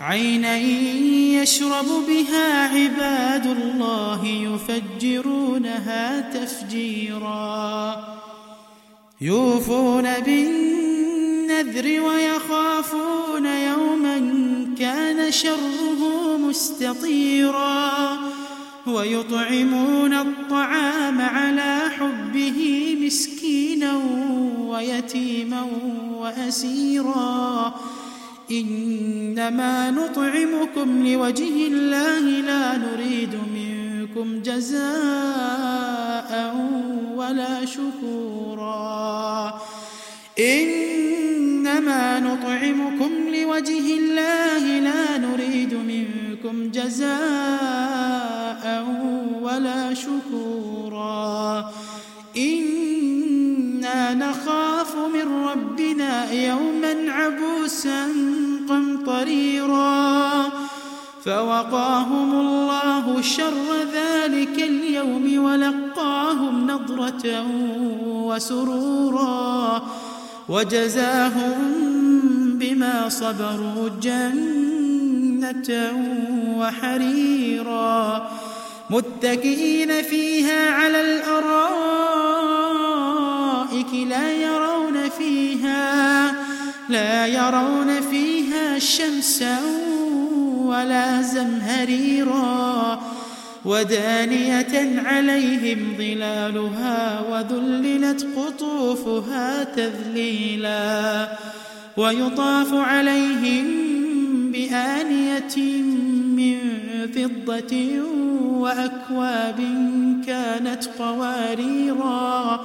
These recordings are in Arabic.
عينا يشرب بها عباد الله يفجرونها تفجيرا. يوفون بالنذر ويخافون يوما كان شره مستطيرا. ويطعمون الطعام على حبه مسكينا ويتيما وأسيرا. إنما نطعمكم لوجه الله لا نريد منكم جزاء ولا شكورا. إنما نطعمكم لوجه الله لا نريد منكم جزاء ولا شكورا. إنا نخاف من ربنا يوما عبوسا قمطريرا فوقاهم الله شر ذلك اليوم ولقاهم نضرة وسرورا وجزاهم بما صبروا جنة وحريرا متكئين فيها على الأرائك لا يرون فيها لا يرون فيها شمسا ولا زمهريرا ودانية عليهم ظلالها وذللت قطوفها تذليلا ويطاف عليهم بآنية من فضة وأكواب كانت قواريرا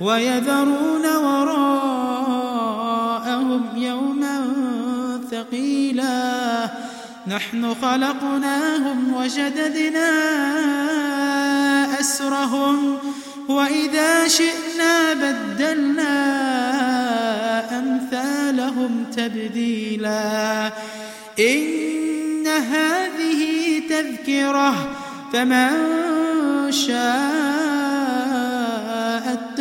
ويذرون وراءهم يوما ثقيلا. نحن خلقناهم وشددنا أسرهم وإذا شئنا بدلنا لهم تبديلا. إن هذه تذكرة فمن شاء